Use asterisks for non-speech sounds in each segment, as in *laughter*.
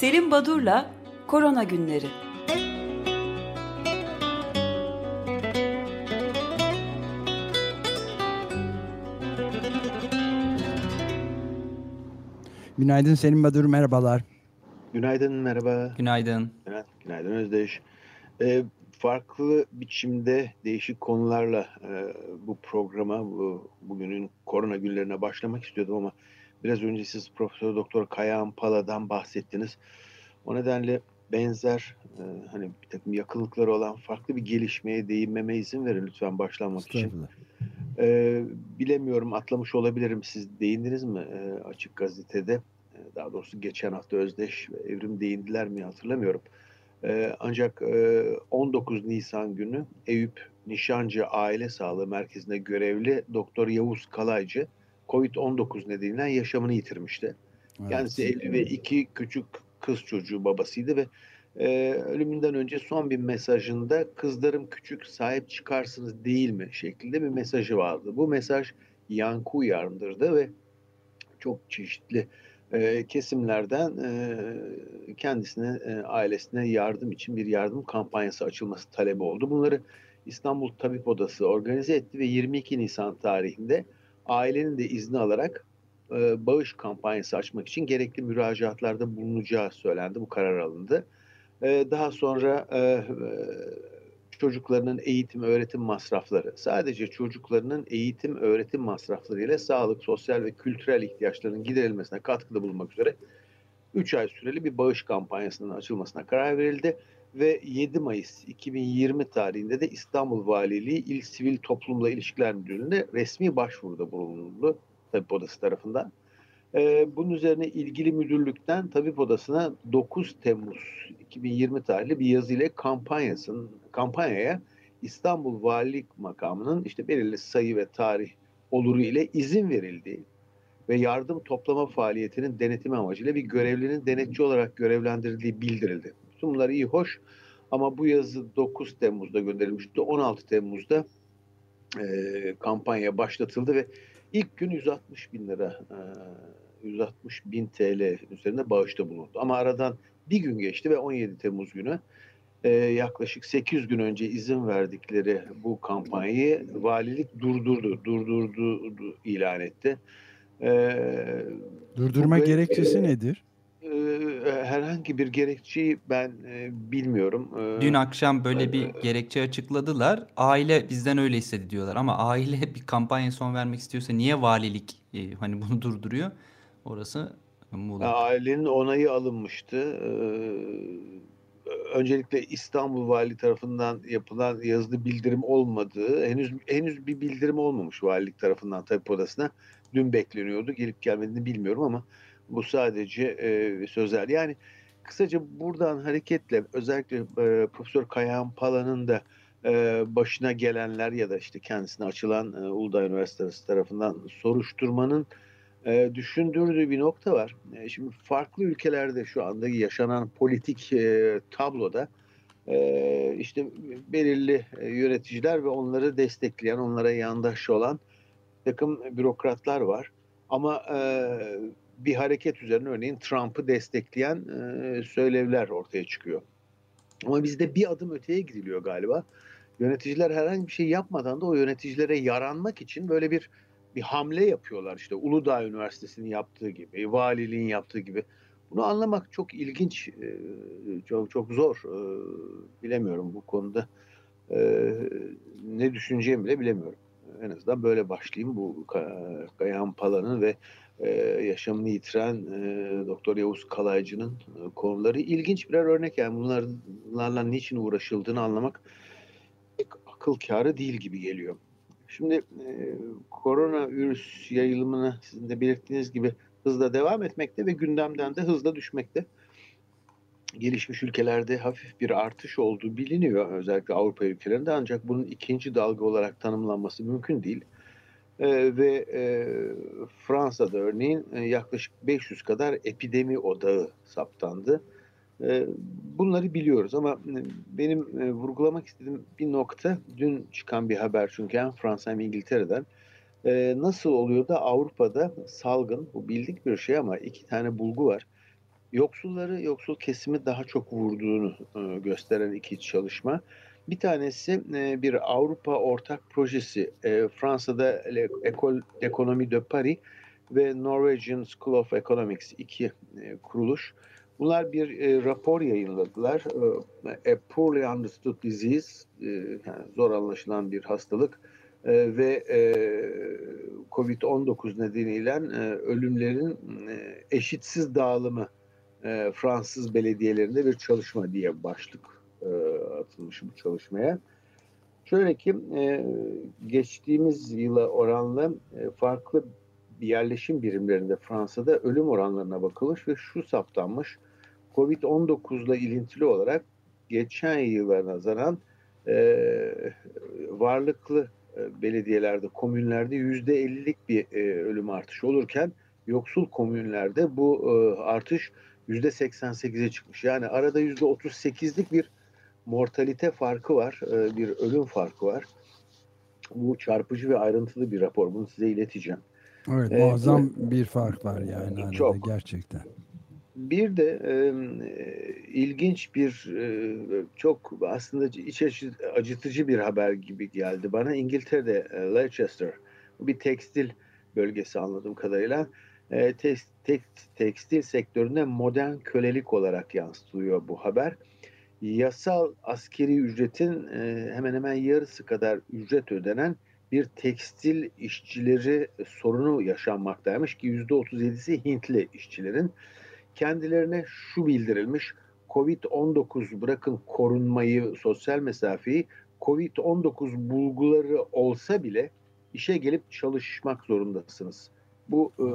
Selim Badur'la Korona Günleri. Günaydın Selim Badur, merhabalar. Günaydın, merhaba. Günaydın. Evet, günaydın Özdeş. Ee, farklı biçimde değişik konularla e, bu programa, bu, bugünün korona günlerine başlamak istiyordum ama biraz önce siz Profesör Doktor Kayahan Pala'dan bahsettiniz. O nedenle benzer e, hani bir takım yakınlıkları olan farklı bir gelişmeye değinmeme izin verin lütfen başlamak için. E, bilemiyorum atlamış olabilirim. Siz değindiniz mi e, Açık Gazete'de? E, daha doğrusu geçen hafta Özdeş ve Evrim değindiler mi hatırlamıyorum. E, ancak e, 19 Nisan günü Eyüp Nişancı Aile Sağlığı Merkezi'nde görevli Doktor Yavuz Kalaycı COVID-19 nedeniyle yaşamını yitirmişti. Evet. Kendisi evli ve iki küçük kız çocuğu babasıydı ve e, ölümünden önce son bir mesajında kızlarım küçük sahip çıkarsınız değil mi şeklinde bir mesajı vardı. Bu mesaj yankı uyandırdı ve çok çeşitli e, kesimlerden e, kendisine, e, ailesine yardım için bir yardım kampanyası açılması talebi oldu. Bunları İstanbul Tabip Odası organize etti ve 22 Nisan tarihinde ailenin de izni alarak e, bağış kampanyası açmak için gerekli müracaatlarda bulunacağı söylendi. Bu karar alındı. E, daha sonra e, e, çocuklarının eğitim, öğretim masrafları, sadece çocuklarının eğitim, öğretim masrafları ile sağlık, sosyal ve kültürel ihtiyaçlarının giderilmesine katkıda bulunmak üzere 3 ay süreli bir bağış kampanyasının açılmasına karar verildi ve 7 Mayıs 2020 tarihinde de İstanbul Valiliği İl Sivil Toplumla İlişkiler Müdürlüğü'nde resmi başvuruda bulunuldu Tabip Odası tarafından. Ee, bunun üzerine ilgili müdürlükten Tabip Odası'na 9 Temmuz 2020 tarihli bir yazı ile kampanyasının kampanyaya İstanbul Valilik makamının işte belirli sayı ve tarih oluru ile izin verildiği ve yardım toplama faaliyetinin denetimi amacıyla bir görevlinin denetçi olarak görevlendirildiği bildirildi. Bunlar iyi hoş ama bu yazı 9 Temmuz'da gönderilmişti. 16 Temmuz'da e, kampanya başlatıldı ve ilk gün 160 bin lira e, 160 bin TL üzerinde bağışta bulundu. Ama aradan bir gün geçti ve 17 Temmuz günü e, yaklaşık 8 gün önce izin verdikleri bu kampanyayı valilik durdurdu, durdurdu ilan etti. E, Durdurma bu, gerekçesi e, nedir? E, herhangi bir gerekçeyi ben e, bilmiyorum. E, Dün akşam böyle bir gerekçe açıkladılar. Aile bizden öyle istedi diyorlar ama aile *laughs* bir kampanya son vermek istiyorsa niye valilik e, hani bunu durduruyor? Orası Muğlak. Ailenin onayı alınmıştı. Ee, öncelikle İstanbul Vali tarafından yapılan yazılı bildirim olmadığı, henüz henüz bir bildirim olmamış valilik tarafından tabip odasına. Dün bekleniyordu. Gelip gelmediğini bilmiyorum ama bu sadece e, sözel. Yani kısaca buradan hareketle özellikle e, Profesör Kayahan Pala'nın da e, başına gelenler ya da işte kendisine açılan e, Uludağ Üniversitesi tarafından soruşturmanın e, düşündürdüğü bir nokta var. E, şimdi farklı ülkelerde şu anda yaşanan politik e, tabloda e, işte belirli e, yöneticiler ve onları destekleyen, onlara yandaş olan takım bürokratlar var. Ama e, bir hareket üzerine örneğin Trump'ı destekleyen e, söylevler ortaya çıkıyor. Ama bizde bir adım öteye gidiliyor galiba. Yöneticiler herhangi bir şey yapmadan da o yöneticilere yaranmak için böyle bir bir hamle yapıyorlar işte Uludağ Üniversitesi'nin yaptığı gibi, valiliğin yaptığı gibi. Bunu anlamak çok ilginç, e, çok çok zor. E, bilemiyorum bu konuda e, ne düşüneceğimi bile bilemiyorum. En azından böyle başlayayım bu Kayahan Pala'nın ve yaşamını yitiren Doktor Yavuz Kalaycı'nın konuları ilginç birer örnek yani bunlarla niçin uğraşıldığını anlamak pek akıl kârı değil gibi geliyor. Şimdi e, koronavirüs yayılımını sizin de belirttiğiniz gibi hızla devam etmekte ve gündemden de hızla düşmekte. Gelişmiş ülkelerde hafif bir artış olduğu biliniyor özellikle Avrupa ülkelerinde ancak bunun ikinci dalga olarak tanımlanması mümkün değil. E, ve e, Fransa'da örneğin e, yaklaşık 500 kadar epidemi odağı saptandı. Ee, bunları biliyoruz ama e, benim e, vurgulamak istediğim bir nokta dün çıkan bir haber çünkü hem Fransa hem İngiltere'den ee, nasıl oluyor da Avrupa'da salgın bu bildik bir şey ama iki tane bulgu var. yoksulları, yoksul kesimi daha çok vurduğunu e, gösteren iki çalışma. Bir tanesi e, bir Avrupa ortak projesi. E, Fransa'da Ecole d'Economie de Paris ve Norwegian School of Economics iki e, kuruluş. Bunlar bir rapor yayınladılar. A Poorly Understood Disease, yani zor anlaşılan bir hastalık ve e, COVID-19 nedeniyle ölümlerin eşitsiz dağılımı Fransız belediyelerinde bir çalışma diye başlık atılmış bu çalışmaya. Şöyle ki e, geçtiğimiz yıla oranla e, farklı yerleşim birimlerinde Fransa'da ölüm oranlarına bakılmış ve şu saptanmış. Covid-19 ile ilintili olarak geçen yıla nazaran e, varlıklı e, belediyelerde, komünlerde yüzde ellilik bir e, ölüm artışı olurken yoksul komünlerde bu e, artış yüzde seksen sekize çıkmış. Yani arada yüzde otuz sekizlik bir mortalite farkı var, e, bir ölüm farkı var. Bu çarpıcı ve ayrıntılı bir rapor. Bunu size ileteceğim. Evet, ee, muazzam bir fark var yani. Çok. Gerçekten. Bir de e, ilginç bir e, çok aslında iç acıtıcı bir haber gibi geldi bana. İngiltere'de e, Leicester bir tekstil bölgesi anladığım kadarıyla e, te, te, tekstil sektöründe modern kölelik olarak yansıtılıyor bu haber. Yasal askeri ücretin e, hemen hemen yarısı kadar ücret ödenen bir tekstil işçileri sorunu yaşanmaktaymış ki %37'si Hintli işçilerin kendilerine şu bildirilmiş. Covid-19 bırakın korunmayı, sosyal mesafeyi, Covid-19 bulguları olsa bile işe gelip çalışmak zorundasınız. Bu e,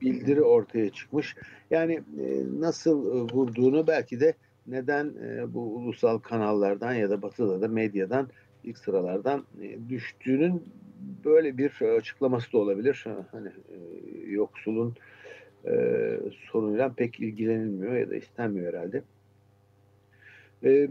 bildiri ortaya çıkmış. Yani e, nasıl e, vurduğunu belki de neden e, bu ulusal kanallardan ya da batıda da medyadan ilk sıralardan e, düştüğünün böyle bir açıklaması da olabilir. Hani e, yoksulun e, sorunuyla pek ilgilenilmiyor ya da istenmiyor herhalde. E,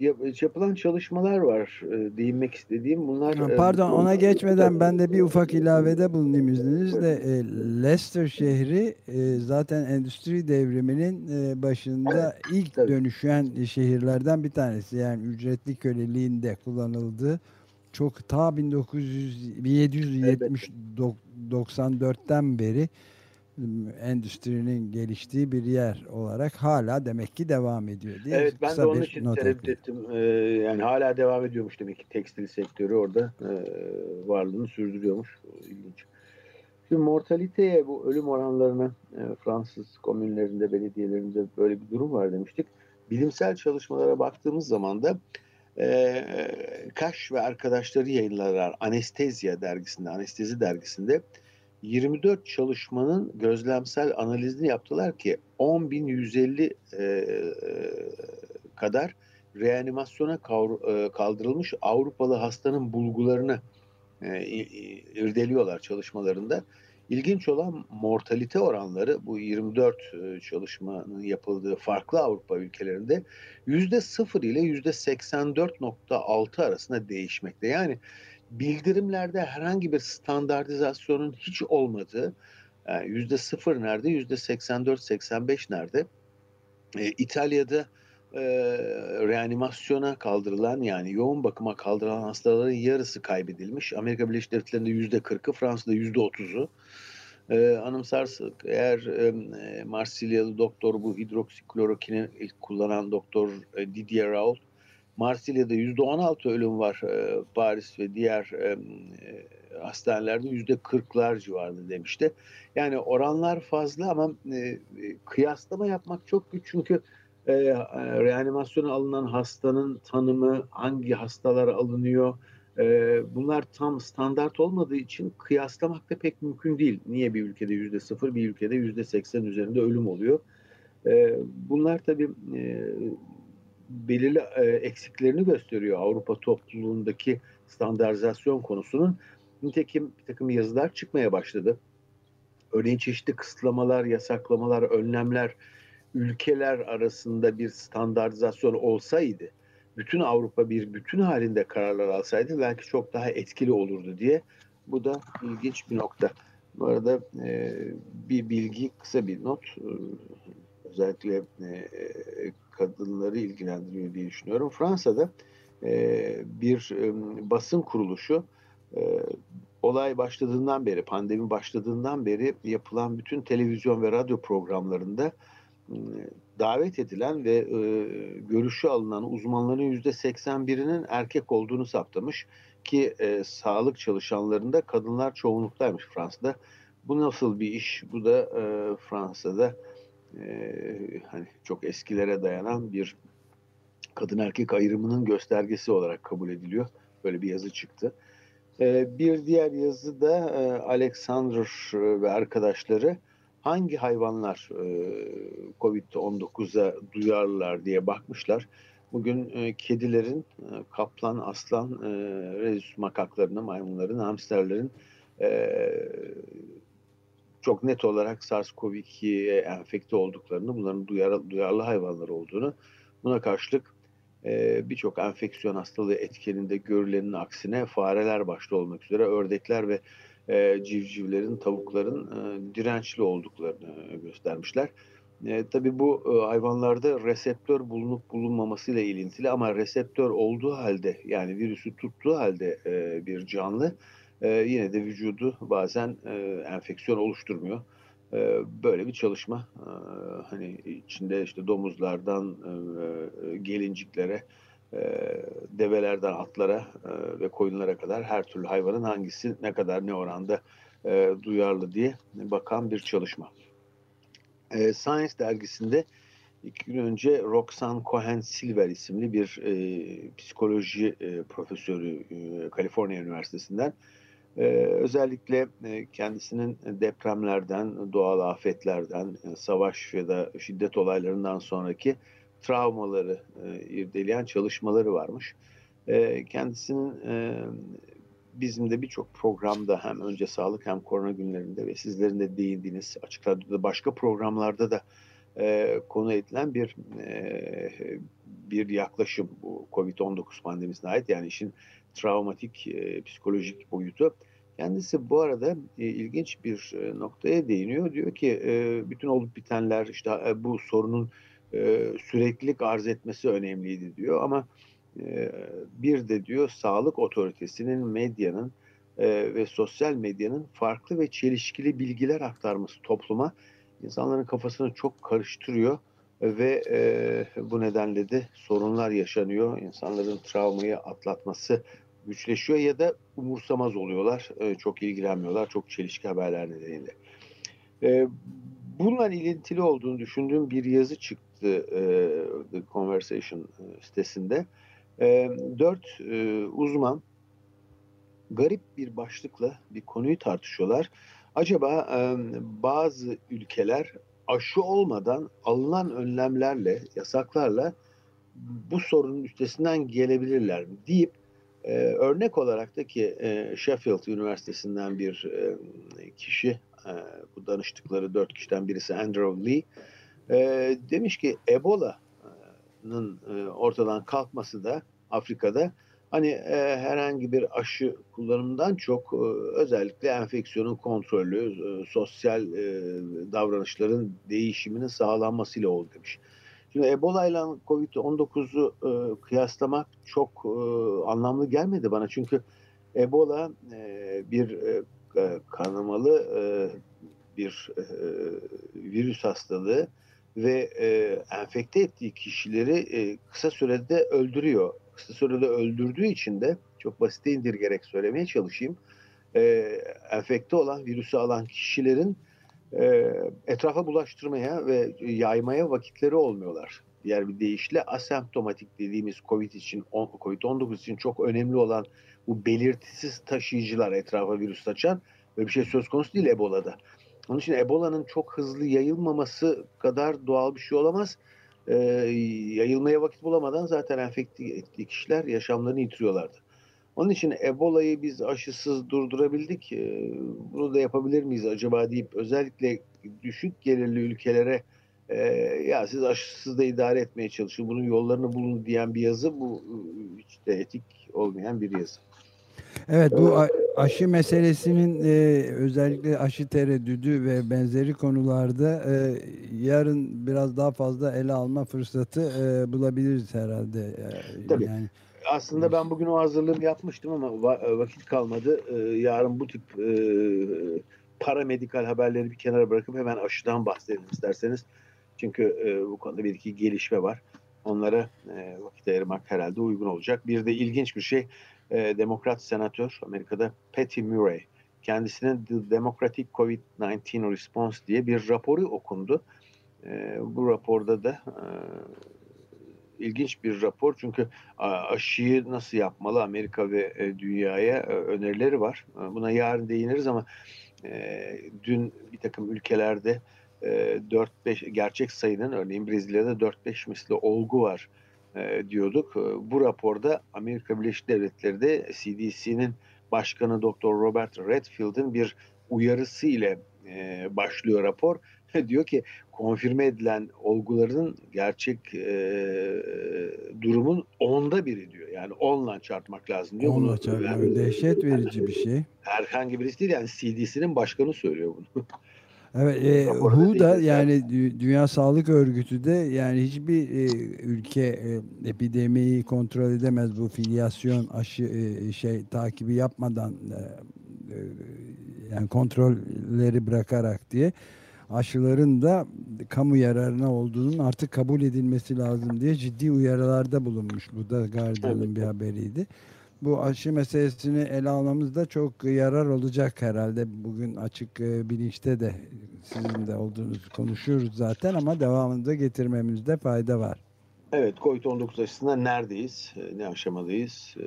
yapılan çalışmalar var e, değinmek istediğim. Bunlar ha, Pardon e, ona geçmeden ben de bir ufak ilavede bulunayım izninizle. E, Leicester şehri e, zaten endüstri devriminin e, başında ilk Tabii. dönüşen şehirlerden bir tanesi. Yani ücretli köleliğinde kullanıldığı çok ta 1900 1770 94'ten beri endüstrinin geliştiği bir yer olarak hala demek ki devam ediyor diye Evet ben de onun için tereddüt ettim. Ee, yani hala devam ediyormuş demek ki tekstil sektörü orada e, varlığını sürdürüyormuş. İlginç. Şimdi mortaliteye bu ölüm oranlarına e, Fransız komünlerinde, belediyelerinde böyle bir durum var demiştik. Bilimsel çalışmalara baktığımız zaman da e, Kaş ve arkadaşları yayınlarlar Anestezya dergisinde, Anestezi dergisinde 24 çalışmanın gözlemsel analizini yaptılar ki 10.150 e, e, kadar reanimasyona e, kaldırılmış Avrupalı hastanın bulgularını e, irdeliyorlar çalışmalarında. İlginç olan mortalite oranları bu 24 e, çalışmanın yapıldığı farklı Avrupa ülkelerinde yüzde 0 ile yüzde 84.6 arasında değişmekte. Yani bildirimlerde herhangi bir standartizasyonun hiç olmadığı yüzde sıfır nerede, yüzde 84-85 nerede? E, İtalya'da e, reanimasyona kaldırılan yani yoğun bakıma kaldırılan hastaların yarısı kaybedilmiş. Amerika Birleşik Devletleri'nde yüzde 40'ı, Fransa'da yüzde 30'u. E, anımsarsak eğer e, Marsilyalı doktor bu hidroksiklorokini kullanan doktor e, Didier Raoult Marsilya'da %16 ölüm var e, Paris ve diğer e, e, hastanelerde %40'lar civarında demişti. Yani oranlar fazla ama e, kıyaslama yapmak çok güç çünkü reanimasyona alınan hastanın tanımı, hangi hastalar alınıyor, bunlar tam standart olmadığı için kıyaslamak da pek mümkün değil. Niye bir ülkede yüzde sıfır, bir ülkede yüzde seksen üzerinde ölüm oluyor? Bunlar tabii belirli e, eksiklerini gösteriyor Avrupa topluluğundaki standartizasyon konusunun. Nitekim bir takım yazılar çıkmaya başladı. Örneğin çeşitli kısıtlamalar, yasaklamalar, önlemler ülkeler arasında bir standartizasyon olsaydı, bütün Avrupa bir bütün halinde kararlar alsaydı belki çok daha etkili olurdu diye. Bu da ilginç bir nokta. Bu arada e, bir bilgi, kısa bir not. Özellikle e, kadınları ilgilendiriyor diye düşünüyorum. Fransa'da e, bir e, basın kuruluşu e, olay başladığından beri, pandemi başladığından beri yapılan bütün televizyon ve radyo programlarında e, davet edilen ve e, görüşü alınan uzmanların yüzde 81'inin erkek olduğunu saptamış ki e, sağlık çalışanlarında kadınlar çoğunluktaymış Fransa'da. Bu nasıl bir iş? Bu da e, Fransa'da e, hani çok eskilere dayanan bir kadın erkek ayrımının göstergesi olarak kabul ediliyor. Böyle bir yazı çıktı. E, bir diğer yazı da e, Alexander ve arkadaşları hangi hayvanlar e, COVID-19'a duyarlılar diye bakmışlar. Bugün e, kedilerin, e, kaplan, aslan, e, rezus maymunların, hamsterlerin e, çok net olarak SARS-CoV-2'ye enfekte olduklarını, bunların duyarlı, duyarlı hayvanlar olduğunu, buna karşılık e, birçok enfeksiyon hastalığı etkeninde görülenin aksine fareler başta olmak üzere ördekler ve e, civcivlerin, tavukların e, dirençli olduklarını göstermişler. E, tabii bu e, hayvanlarda reseptör bulunup bulunmamasıyla ilintili ama reseptör olduğu halde yani virüsü tuttuğu halde e, bir canlı e, yine de vücudu bazen e, enfeksiyon oluşturmuyor. E, böyle bir çalışma e, hani içinde işte domuzlardan e, gelinciklere e, develerden atlara e, ve koyunlara kadar her türlü hayvanın hangisi ne kadar ne oranda e, duyarlı diye bakan bir çalışma. E, Science dergisinde iki gün önce Roxanne Cohen Silver isimli bir e, psikoloji e, profesörü e, Kaliforniya Üniversitesi'nden e, özellikle e, kendisinin depremlerden, doğal afetlerden, e, savaş ya da şiddet olaylarından sonraki travmaları e, irdeleyen çalışmaları varmış. E, kendisinin e, bizim de birçok programda hem önce sağlık hem korona günlerinde ve sizlerin de değindiğiniz açık radyoda başka programlarda da e, konu edilen bir e, bir yaklaşım bu Covid-19 pandemisine ait yani işin travmatik e, psikolojik boyutu. Kendisi bu arada e, ilginç bir e, noktaya değiniyor. Diyor ki e, bütün olup bitenler işte e, bu sorunun e, süreklilik arz etmesi önemliydi diyor ama e, bir de diyor sağlık otoritesinin medyanın e, ve sosyal medyanın farklı ve çelişkili bilgiler aktarması topluma insanların kafasını çok karıştırıyor ve e, bu nedenle de sorunlar yaşanıyor. İnsanların travmayı atlatması güçleşiyor ya da umursamaz oluyorlar. E, çok ilgilenmiyorlar. Çok çelişki haberler nedeniyle. E, bununla ilintili olduğunu düşündüğüm bir yazı çıktı e, The Conversation e, sitesinde. E, dört e, uzman garip bir başlıkla bir konuyu tartışıyorlar. Acaba e, bazı ülkeler aşı olmadan alınan önlemlerle, yasaklarla bu sorunun üstesinden gelebilirler mi deyip e, örnek olarak da ki e, Sheffield Üniversitesi'nden bir e, kişi, e, bu danıştıkları dört kişiden birisi Andrew Lee, e, demiş ki Ebola'nın e, ortadan kalkması da Afrika'da hani e, herhangi bir aşı kullanımından çok e, özellikle enfeksiyonun kontrolü, e, sosyal e, davranışların değişiminin sağlanmasıyla oldu demiş. Şimdi Ebola ile Covid-19'u e, kıyaslamak çok e, anlamlı gelmedi bana. Çünkü Ebola e, bir e, kanamalı e, bir e, virüs hastalığı ve e, enfekte ettiği kişileri e, kısa sürede öldürüyor. Kısa sürede öldürdüğü için de çok basite indirgerek söylemeye çalışayım. E, enfekte olan, virüsü alan kişilerin e, etrafa bulaştırmaya ve yaymaya vakitleri olmuyorlar. Diğer bir deyişle asemptomatik dediğimiz COVID için, COVID-19 için çok önemli olan bu belirtisiz taşıyıcılar etrafa virüs saçan böyle bir şey söz konusu değil Ebola'da. Onun için Ebola'nın çok hızlı yayılmaması kadar doğal bir şey olamaz. Ee, yayılmaya vakit bulamadan zaten enfekte ettiği kişiler yaşamlarını yitiriyorlardı. Onun için Ebola'yı biz aşısız durdurabildik. Ee, bunu da yapabilir miyiz acaba deyip özellikle düşük gelirli ülkelere e, ya siz aşısız da idare etmeye çalışın, bunun yollarını bulun diyen bir yazı bu hiç de etik olmayan bir yazı. Evet bu aşı meselesinin e, özellikle aşı tereddüdü ve benzeri konularda e, yarın biraz daha fazla ele alma fırsatı e, bulabiliriz herhalde. E, Tabii. Yani Aslında ben bugün o hazırlığımı yapmıştım ama va- vakit kalmadı. Ee, yarın bu tip e, paramedikal haberleri bir kenara bırakıp hemen aşıdan bahsedelim isterseniz. Çünkü e, bu konuda bir iki gelişme var. Onlara e, vakit ayırmak herhalde uygun olacak. Bir de ilginç bir şey, e, Demokrat senatör Amerika'da Patty Murray, kendisinin The Democratic COVID-19 Response diye bir raporu okundu. E, bu raporda da e, ilginç bir rapor çünkü aşıyı nasıl yapmalı Amerika ve e, dünyaya e, önerileri var. E, Buna yarın değiniriz ama dün bir takım ülkelerde e, 4-5 gerçek sayının örneğin Brezilya'da 4-5 misli olgu var diyorduk. Bu raporda Amerika Birleşik Devletleri'de CDC'nin başkanı Dr. Robert Redfield'in bir uyarısı ile başlıyor rapor. *laughs* Diyor ki konfirme edilen olguların gerçek e, durumun onda biri diyor. Yani onla çarpmak lazım diyor. Bunu çarpmak yani- dehşet *laughs* verici bir şey. herhangi birisi değil yani CDC'nin başkanı söylüyor bunu. *laughs* Evet, e, WHO da yani Dü- Dünya Sağlık Örgütü de yani hiçbir e, ülke e, epidemiyi kontrol edemez bu filyasyon aşı e, şey takibi yapmadan e, e, yani kontrolleri bırakarak diye aşıların da kamu yararına olduğunun artık kabul edilmesi lazım diye ciddi uyarılarda bulunmuş. Bu da Guardian'ın bir haberiydi. Bu aşı meselesini ele almamız da çok yarar olacak herhalde. Bugün açık e, bilinçte de sizin de olduğunuz konuşuyoruz zaten ama devamında getirmemizde fayda var. Evet COVID-19 aşısında neredeyiz? E, Ne aşamadayız? E,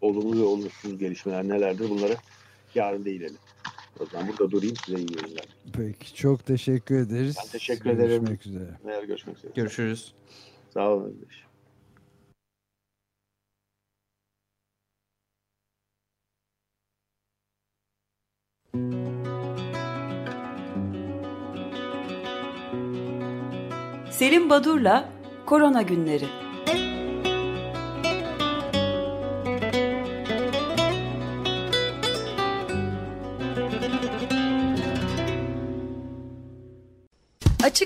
Olumlu ve olumsuz gelişmeler nelerdir? Bunlara yarın değinelim. O zaman burada durayım size iyi yayınlar. Peki çok teşekkür ederiz. Ben teşekkür ederim. Görüşmek üzere. Değer görüşmek üzere. Görüşürüz. Sağ olun. Selim Badur'la Korona Günleri.